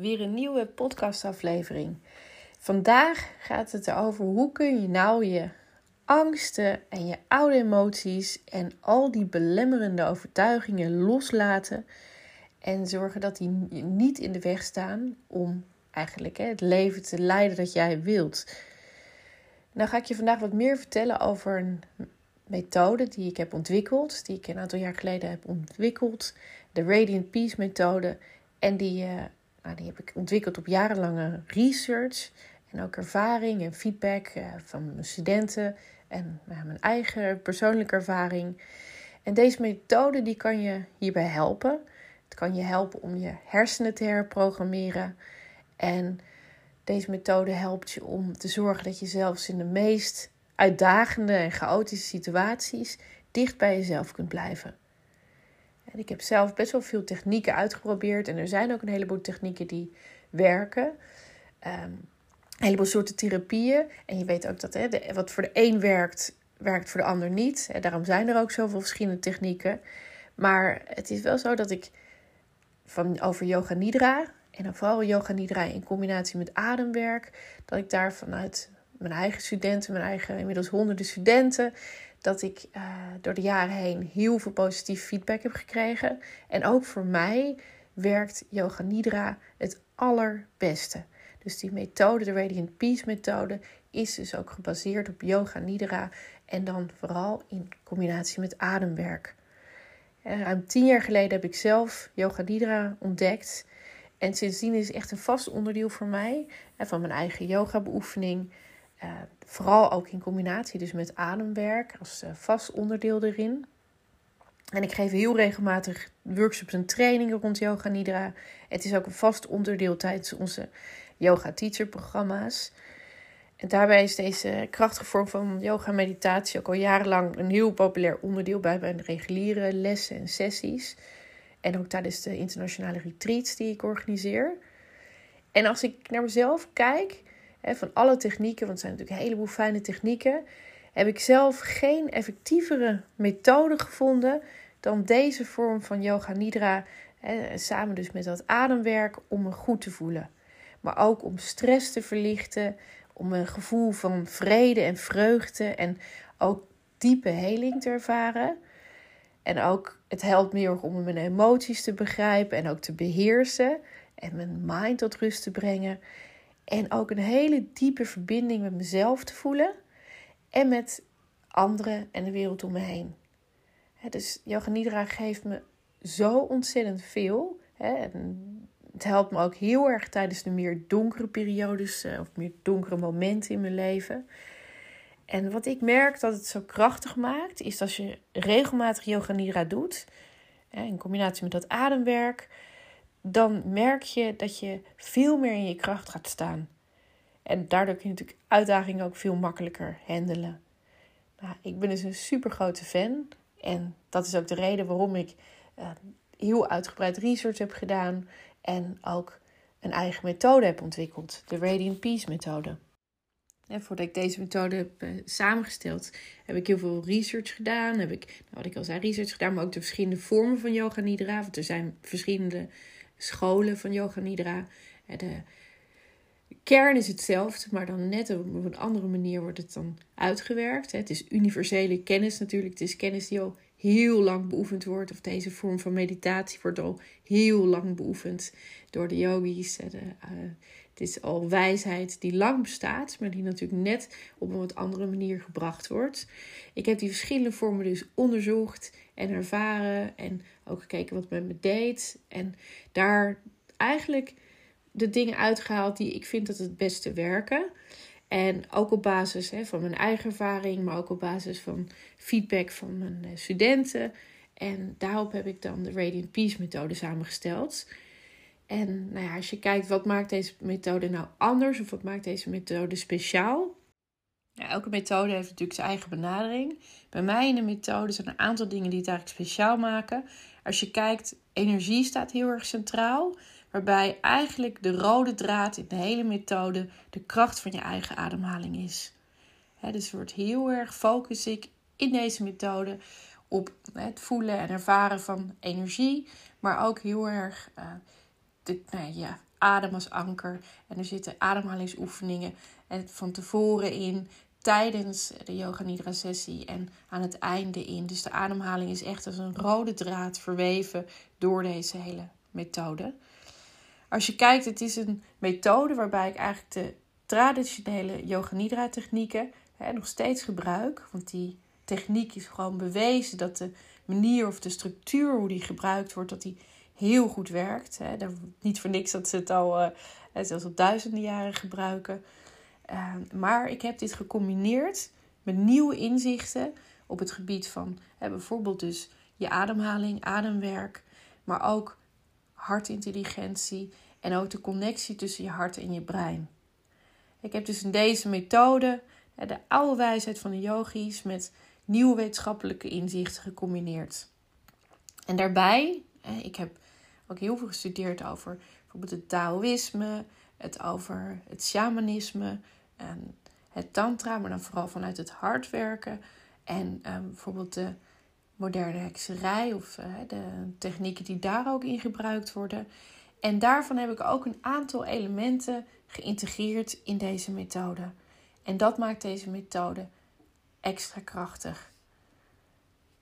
weer een nieuwe podcastaflevering. Vandaag gaat het erover hoe kun je nou je angsten en je oude emoties en al die belemmerende overtuigingen loslaten en zorgen dat die niet in de weg staan om eigenlijk hè, het leven te leiden dat jij wilt. Nou ga ik je vandaag wat meer vertellen over een methode die ik heb ontwikkeld, die ik een aantal jaar geleden heb ontwikkeld, de Radiant Peace methode. En die, uh, nou, die heb ik ontwikkeld op jarenlange research en ook ervaring en feedback uh, van mijn studenten en mijn eigen persoonlijke ervaring. En deze methode die kan je hierbij helpen. Het kan je helpen om je hersenen te herprogrammeren. En deze methode helpt je om te zorgen dat je zelfs in de meest uitdagende en chaotische situaties dicht bij jezelf kunt blijven. En ik heb zelf best wel veel technieken uitgeprobeerd en er zijn ook een heleboel technieken die werken. Um, een heleboel soorten therapieën. En je weet ook dat hè, wat voor de een werkt, werkt voor de ander niet. Daarom zijn er ook zoveel verschillende technieken. Maar het is wel zo dat ik van, over yoga nidra en dan vooral yoga nidra in combinatie met ademwerk, dat ik daar vanuit mijn eigen studenten, mijn eigen inmiddels honderden studenten, dat ik uh, door de jaren heen heel veel positief feedback heb gekregen. En ook voor mij werkt Yoga Nidra het allerbeste. Dus die methode, de Radiant Peace methode, is dus ook gebaseerd op Yoga Nidra en dan vooral in combinatie met ademwerk. En ruim tien jaar geleden heb ik zelf Yoga Nidra ontdekt. En sindsdien is het echt een vast onderdeel voor mij van mijn eigen yoga beoefening. Uh, vooral ook in combinatie dus met ademwerk als uh, vast onderdeel erin. En ik geef heel regelmatig workshops en trainingen rond yoga nidra. Het is ook een vast onderdeel tijdens onze yoga teacher programma's. En daarbij is deze krachtige vorm van yoga meditatie ook al jarenlang een heel populair onderdeel bij mijn reguliere lessen en sessies. En ook tijdens de internationale retreats die ik organiseer. En als ik naar mezelf kijk, van alle technieken, want het zijn natuurlijk een heleboel fijne technieken, heb ik zelf geen effectievere methode gevonden dan deze vorm van yoga nidra. samen dus met dat ademwerk om me goed te voelen. Maar ook om stress te verlichten, om een gevoel van vrede en vreugde en ook diepe heling te ervaren. En ook het helpt me erg om mijn emoties te begrijpen en ook te beheersen en mijn mind tot rust te brengen. En ook een hele diepe verbinding met mezelf te voelen en met anderen en de wereld om me heen. dus Yoga Nidra geeft me zo ontzettend veel. het helpt me ook heel erg tijdens de meer donkere periodes eh, of meer donkere momenten in mijn leven. En wat ik merk dat het zo krachtig maakt, is als je regelmatig yoga nidra doet, in combinatie met dat ademwerk, dan merk je dat je veel meer in je kracht gaat staan. En daardoor kun je natuurlijk uitdagingen ook veel makkelijker handelen. Nou, ik ben dus een super grote fan. En dat is ook de reden waarom ik uh, heel uitgebreid research heb gedaan. En ook een eigen methode heb ontwikkeld. De Radiant Peace methode. En voordat ik deze methode heb uh, samengesteld, heb ik heel veel research gedaan. Heb ik, nou, wat ik al zei, research gedaan, maar ook de verschillende vormen van yoga nidra. Want er zijn verschillende scholen van yoga nidra. De kern is hetzelfde, maar dan net op een andere manier wordt het dan uitgewerkt. Het is universele kennis natuurlijk. Het is kennis die al heel lang beoefend wordt. Of deze vorm van meditatie wordt al heel lang beoefend door de yogis. De, uh, het is al wijsheid die lang bestaat, maar die natuurlijk net op een wat andere manier gebracht wordt. Ik heb die verschillende vormen dus onderzocht en ervaren en ook gekeken wat met me deed. En daar eigenlijk de dingen uitgehaald die ik vind dat het beste werken. En ook op basis hè, van mijn eigen ervaring, maar ook op basis van feedback van mijn eh, studenten. En daarop heb ik dan de Radiant Peace methode samengesteld. En nou ja, als je kijkt wat maakt deze methode nou anders of wat maakt deze methode speciaal. Elke methode heeft natuurlijk zijn eigen benadering. Bij mij in de methode zijn er een aantal dingen die het eigenlijk speciaal maken. Als je kijkt, energie staat heel erg centraal. Waarbij eigenlijk de rode draad in de hele methode de kracht van je eigen ademhaling is. He, dus wordt heel erg focus ik in deze methode op het voelen en ervaren van energie. Maar ook heel erg uh, de, nou ja, adem als anker. En er zitten ademhalingsoefeningen en van tevoren in, tijdens de Yoga Nidra sessie en aan het einde in. Dus de ademhaling is echt als een rode draad verweven door deze hele methode. Als je kijkt, het is een methode waarbij ik eigenlijk de traditionele Yoga Nidra technieken hè, nog steeds gebruik. Want die techniek is gewoon bewezen dat de manier of de structuur hoe die gebruikt wordt, dat die heel goed werkt. Hè. Niet voor niks dat ze het al uh, zelfs op duizenden jaren gebruiken. Uh, maar ik heb dit gecombineerd met nieuwe inzichten op het gebied van hè, bijvoorbeeld dus je ademhaling, ademwerk, maar ook hartintelligentie en ook de connectie tussen je hart en je brein. Ik heb dus in deze methode de oude wijsheid van de yogis met nieuwe wetenschappelijke inzichten gecombineerd. En daarbij, ik heb ook heel veel gestudeerd over bijvoorbeeld het Taoïsme, het over het shamanisme, en het tantra, maar dan vooral vanuit het hart werken. En um, bijvoorbeeld de moderne hekserij of uh, de technieken die daar ook in gebruikt worden. En daarvan heb ik ook een aantal elementen geïntegreerd in deze methode. En dat maakt deze methode extra krachtig.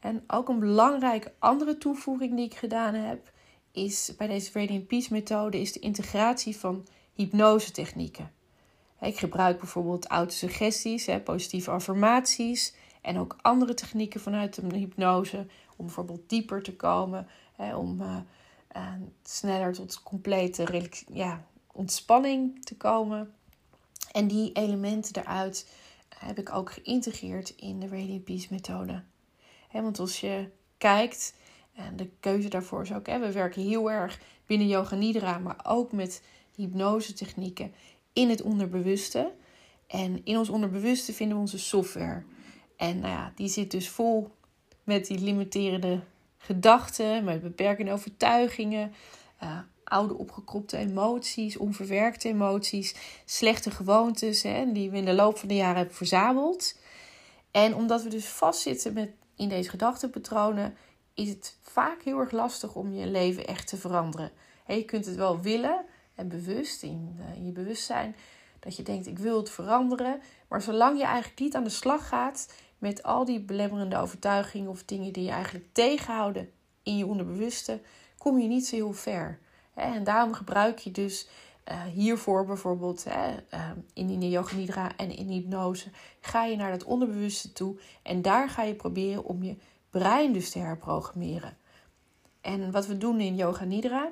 En ook een belangrijke andere toevoeging die ik gedaan heb, is bij deze Radiant Peace methode, is de integratie van hypnose technieken. Ik gebruik bijvoorbeeld autosuggesties, positieve affirmaties en ook andere technieken vanuit de hypnose om bijvoorbeeld dieper te komen, om uh, uh, sneller tot complete ja, ontspanning te komen. En die elementen eruit heb ik ook geïntegreerd in de Radiant Peace methode. want als je kijkt, en de keuze daarvoor is ook, we werken heel erg binnen Yoga Nidra, maar ook met hypnose technieken in het onderbewuste. En in ons onderbewuste vinden we onze software. En nou ja, die zit dus vol met die limiterende gedachten, met beperkende overtuigingen, uh, oude opgekropte emoties, onverwerkte emoties, slechte gewoontes hè, die we in de loop van de jaren hebben verzameld. En omdat we dus vastzitten met, in deze gedachtenpatronen, is het vaak heel erg lastig om je leven echt te veranderen. je kunt het wel willen, en bewust in, eh, in je bewustzijn dat je denkt ik wil het veranderen. Maar zolang je eigenlijk niet aan de slag gaat met al die belemmerende overtuigingen of dingen die je eigenlijk tegenhouden in je onderbewuste, kom je niet zo heel ver. En daarom gebruik je dus uh, hiervoor bijvoorbeeld uh, in de yoga nidra en in hypnose ga je naar dat onderbewuste toe en daar ga je proberen om je brein dus te herprogrammeren. En wat we doen in yoga nidra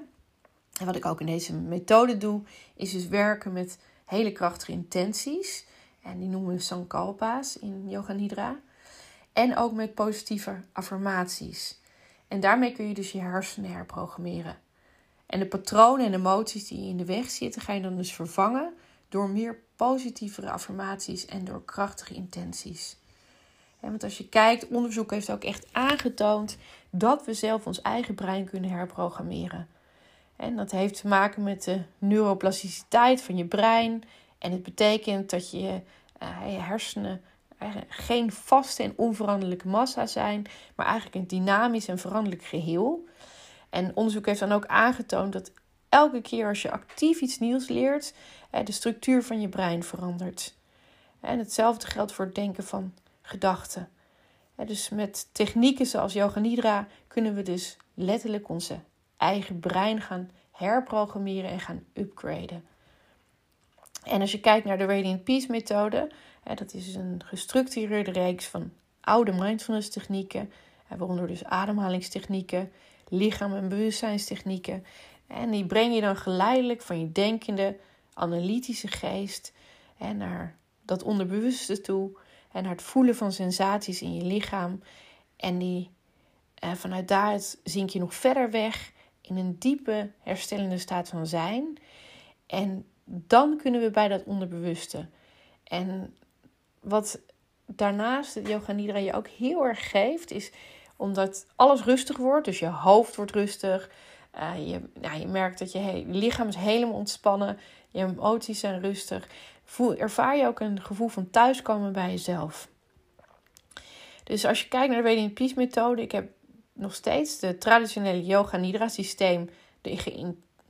en wat ik ook in deze methode doe, is dus werken met hele krachtige intenties. En die noemen we sankalpa's in Yoga Nidra. En ook met positieve affirmaties. En daarmee kun je dus je hersenen herprogrammeren. En de patronen en emoties die in de weg zitten, ga je dan dus vervangen door meer positievere affirmaties en door krachtige intenties. Want als je kijkt, onderzoek heeft ook echt aangetoond dat we zelf ons eigen brein kunnen herprogrammeren. En dat heeft te maken met de neuroplasticiteit van je brein. En het betekent dat je, uh, je hersenen geen vaste en onveranderlijke massa zijn, maar eigenlijk een dynamisch en veranderlijk geheel. En onderzoek heeft dan ook aangetoond dat elke keer als je actief iets nieuws leert, de structuur van je brein verandert. En hetzelfde geldt voor het denken van gedachten. Dus met technieken zoals Yoga Nidra kunnen we dus letterlijk onze eigen brein gaan herprogrammeren en gaan upgraden. En als je kijkt naar de Radiant Peace methode, dat is een gestructureerde reeks van oude mindfulness technieken, waaronder dus ademhalingstechnieken, lichaam- en bewustzijnstechnieken. En die breng je dan geleidelijk van je denkende, analytische geest naar dat onderbewuste toe en het voelen van sensaties in je lichaam. En die, eh, vanuit daar zink je nog verder weg in een diepe herstellende staat van zijn. En dan kunnen we bij dat onderbewuste. En wat daarnaast het yoga nidra je ook heel erg geeft, is omdat alles rustig wordt. Dus je hoofd wordt rustig. Uh, je, ja, je merkt dat je, je lichaam is helemaal ontspannen. Je emoties zijn rustig. Voel, ervaar je ook een gevoel van thuiskomen bij jezelf. Dus als je kijkt naar de Radiant Peace methode, ik heb nog steeds de traditionele yoga nidra systeem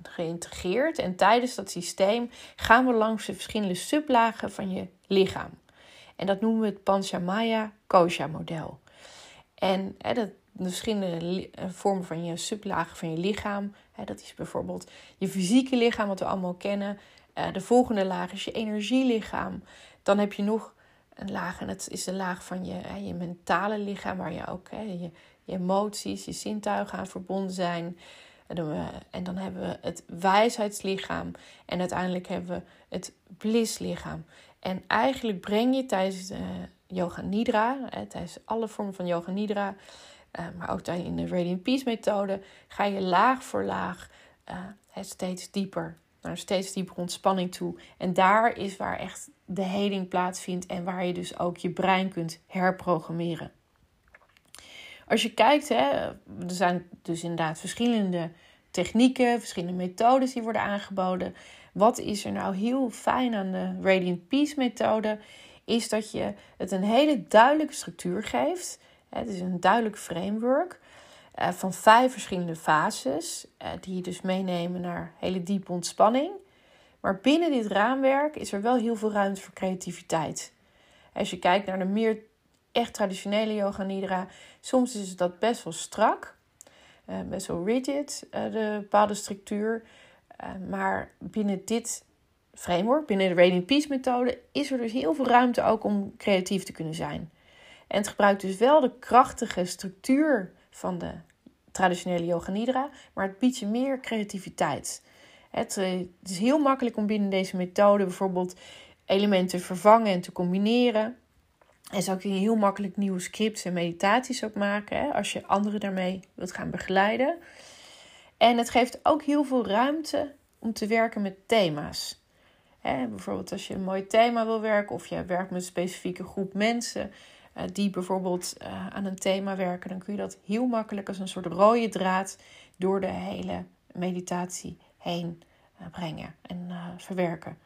geïntegreerd. En tijdens dat systeem gaan we langs de verschillende sublagen van je lichaam. En dat noemen we het Panchamaya Kosha model. En hè, dat, de verschillende eh, vormen van je sublagen van je lichaam. Hè, dat is bijvoorbeeld je fysieke lichaam, wat we allemaal kennen. Uh, de volgende laag is je energielichaam. Dan heb je nog een laag, en dat is de laag van je, hè, je mentale lichaam, waar je ook je, emoties, je zintuigen aan verbonden zijn. En dan hebben we het wijsheidslichaam. En uiteindelijk hebben we het blisslichaam. En eigenlijk breng je tijdens de yoga nidra, tijdens alle vormen van yoga nidra, eh, maar ook in de Radiant Peace methode, ga je laag voor laag uh, steeds dieper, naar steeds dieper ontspanning toe. En daar is waar echt de heling plaatsvindt en waar je dus ook je brein kunt herprogrammeren. Als je kijkt, hè, er zijn dus inderdaad verschillende technieken, verschillende methodes die worden aangeboden. Wat is er nou heel fijn aan de Radiant Peace methode? Is dat je het een hele duidelijke structuur geeft. Het is een duidelijk framework eh, van vijf verschillende fases, eh, die je dus meenemen naar hele diepe ontspanning. Maar binnen dit raamwerk is er wel heel veel ruimte voor creativiteit. Als je kijkt naar de meer echt traditionele yoga nidra, soms is dat best wel strak, uh, best wel rigid, de bepaalde structuur. maar binnen dit framework, binnen de Radiant Peace methode, is er dus heel veel ruimte ook om creatief te kunnen zijn. En het gebruikt dus wel de krachtige structuur van de traditionele yoga nidra, maar het biedt je meer creativiteit. Het, eh, is heel makkelijk om binnen deze methode bijvoorbeeld elementen te vervangen en te combineren. En zo kun je heel makkelijk nieuwe scripts en meditaties ook maken hè, als je anderen daarmee wilt gaan begeleiden. En het geeft ook heel veel ruimte om te werken met thema's. Hè, bijvoorbeeld als je een mooi thema wil werken of je werkt met een specifieke groep mensen die bijvoorbeeld uh, aan een thema werken, dan kun je dat heel makkelijk als een soort rode draad door de hele meditatie heen uh, brengen en verwerken.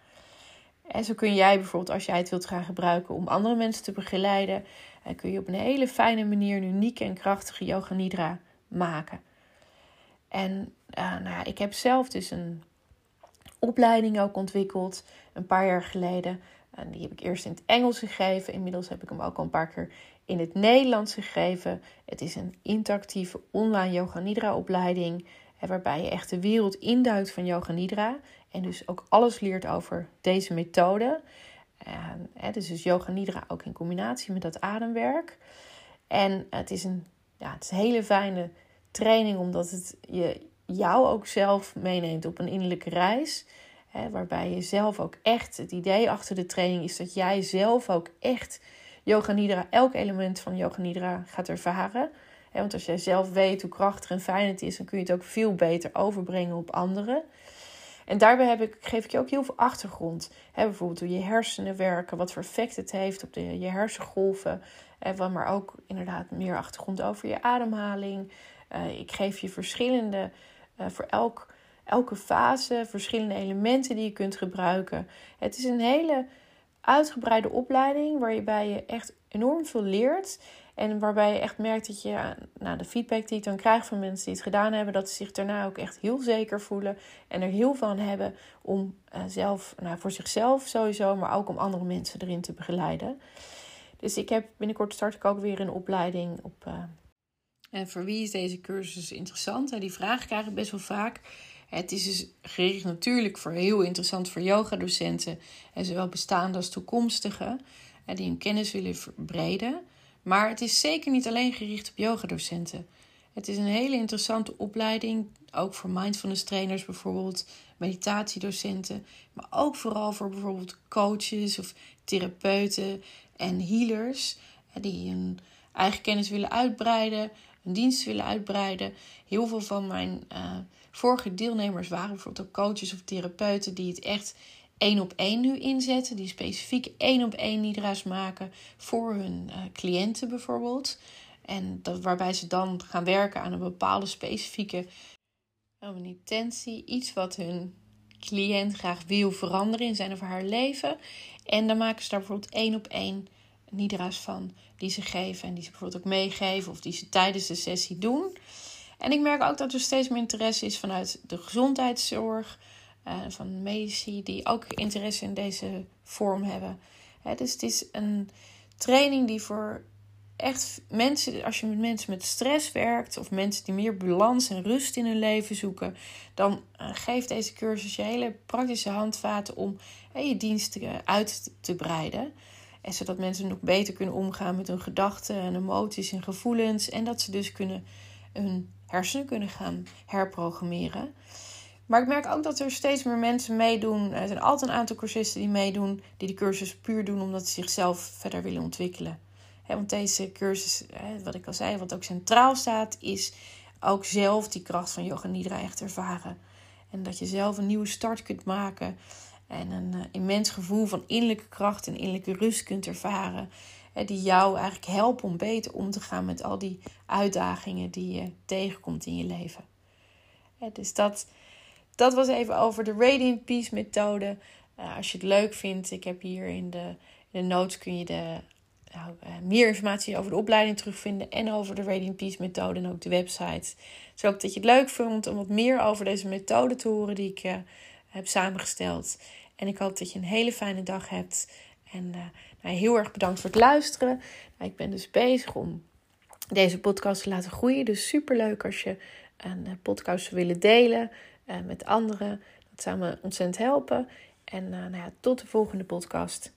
En zo kun jij bijvoorbeeld, als jij het wilt gaan gebruiken om andere mensen te begeleiden, kun je op een hele fijne manier een unieke en krachtige yoga nidra maken. En nou, ik heb zelf dus een opleiding ook ontwikkeld een paar jaar geleden. En die heb ik eerst in het Engels gegeven. Inmiddels heb ik hem ook al een paar keer in het Nederlands gegeven. Het is een interactieve online yoga nidra opleiding. Waarbij je echt de wereld induikt van yoga nidra. En dus ook alles leert over deze methode. En, hè, dus, yoga nidra ook in combinatie met dat ademwerk. En het is een, ja, het is een hele fijne training omdat het je, jou ook zelf meeneemt op een innerlijke reis. Waarbij je zelf ook echt, het idee achter de training is dat jij zelf ook echt Yoga Nidra, elk element van Yoga Nidra gaat ervaren. Hè, want als jij zelf weet hoe krachtig en fijn het is, dan kun je het ook veel beter overbrengen op anderen. En daarbij heb ik, geef ik je ook heel veel achtergrond. Hè, bijvoorbeeld hoe je hersenen werken, wat voor effect het heeft op de, je hersengolven. Maar ook inderdaad meer achtergrond over je ademhaling. Uh, ik geef je verschillende, uh, voor elk elke fase verschillende elementen die je kunt gebruiken. Het is een hele uitgebreide opleiding waarbij je echt enorm veel leert. En waarbij je echt merkt dat je, nou, de feedback die ik dan krijg van mensen die het gedaan hebben, dat ze zich daarna ook echt heel zeker voelen en er heel aan hebben om uh, zelf, nou, voor zichzelf sowieso, maar ook om andere mensen erin te begeleiden. Dus ik heb binnenkort start ik ook weer een opleiding op. Uh... En voor wie is deze cursus interessant? Die vraag krijg ik best wel vaak. Het is dus gericht natuurlijk voor heel interessant voor yogadocenten, en zowel bestaande als toekomstige, die hun kennis willen verbreden. Maar het is zeker niet alleen gericht op yogadocenten. Het is een hele interessante opleiding, ook voor mindfulness trainers bijvoorbeeld, meditatiedocenten, maar ook vooral voor bijvoorbeeld coaches of therapeuten en healers die hun eigen kennis willen uitbreiden, hun dienst willen uitbreiden. Heel veel van mijn uh, vorige deelnemers waren bijvoorbeeld ook coaches of therapeuten die het echt één op één nu inzetten. Die specifiek één op één nidra's maken voor hun uh, cliënten bijvoorbeeld. En dat, waarbij ze dan gaan werken aan een bepaalde specifieke een intentie. Iets wat hun cliënt graag wil veranderen in zijn of haar leven. En dan maken ze daar bijvoorbeeld één op één nidra's van die ze geven. En die ze bijvoorbeeld ook meegeven of die ze tijdens de sessie doen. En ik merk ook dat er steeds meer interesse is vanuit de gezondheidszorg, uh, van medici die ook interesse in deze vorm hebben. dus het is een training die voor echt mensen, als je met mensen met stress werkt of mensen die meer balans en rust in hun leven zoeken, dan uh, geeft deze cursus je hele praktische handvaten om je diensten uit te breiden. En zodat mensen nog beter kunnen omgaan met hun gedachten en emoties en gevoelens. En dat ze dus kunnen hun hersenen kunnen gaan herprogrammeren. Maar ik merk ook dat er steeds meer mensen meedoen. Er zijn altijd een aantal cursisten die meedoen, die de cursus puur doen omdat ze zichzelf verder willen ontwikkelen. want deze cursus, wat ik al zei, wat ook centraal staat, is ook zelf die kracht van yoga nidra echt ervaren. En dat je zelf een nieuwe start kunt maken. En een uh, immens gevoel van innerlijke kracht en innerlijke rust kunt ervaren. Die jou eigenlijk helpen om beter om te gaan met al die uitdagingen die je tegenkomt in je leven. dus dat, dat was even over de Radiant Peace methode. Uh, als je het leuk vindt, ik heb hier in de, in de notes kun je de, nou, uh, meer informatie over de opleiding terugvinden. En over de Radiant Peace methode en ook de website. Dus ook dat je het leuk vond om wat meer over deze methode te horen die ik uh, heb samengesteld. En ik hoop dat je een hele fijne dag hebt. En nou, heel erg bedankt voor het luisteren. Nou, ik ben dus bezig om deze podcast te laten groeien. Dus super leuk als je een podcast zou willen delen. Uh, met anderen. Dat zou me ontzettend helpen. En uh, nou ja, tot de volgende podcast.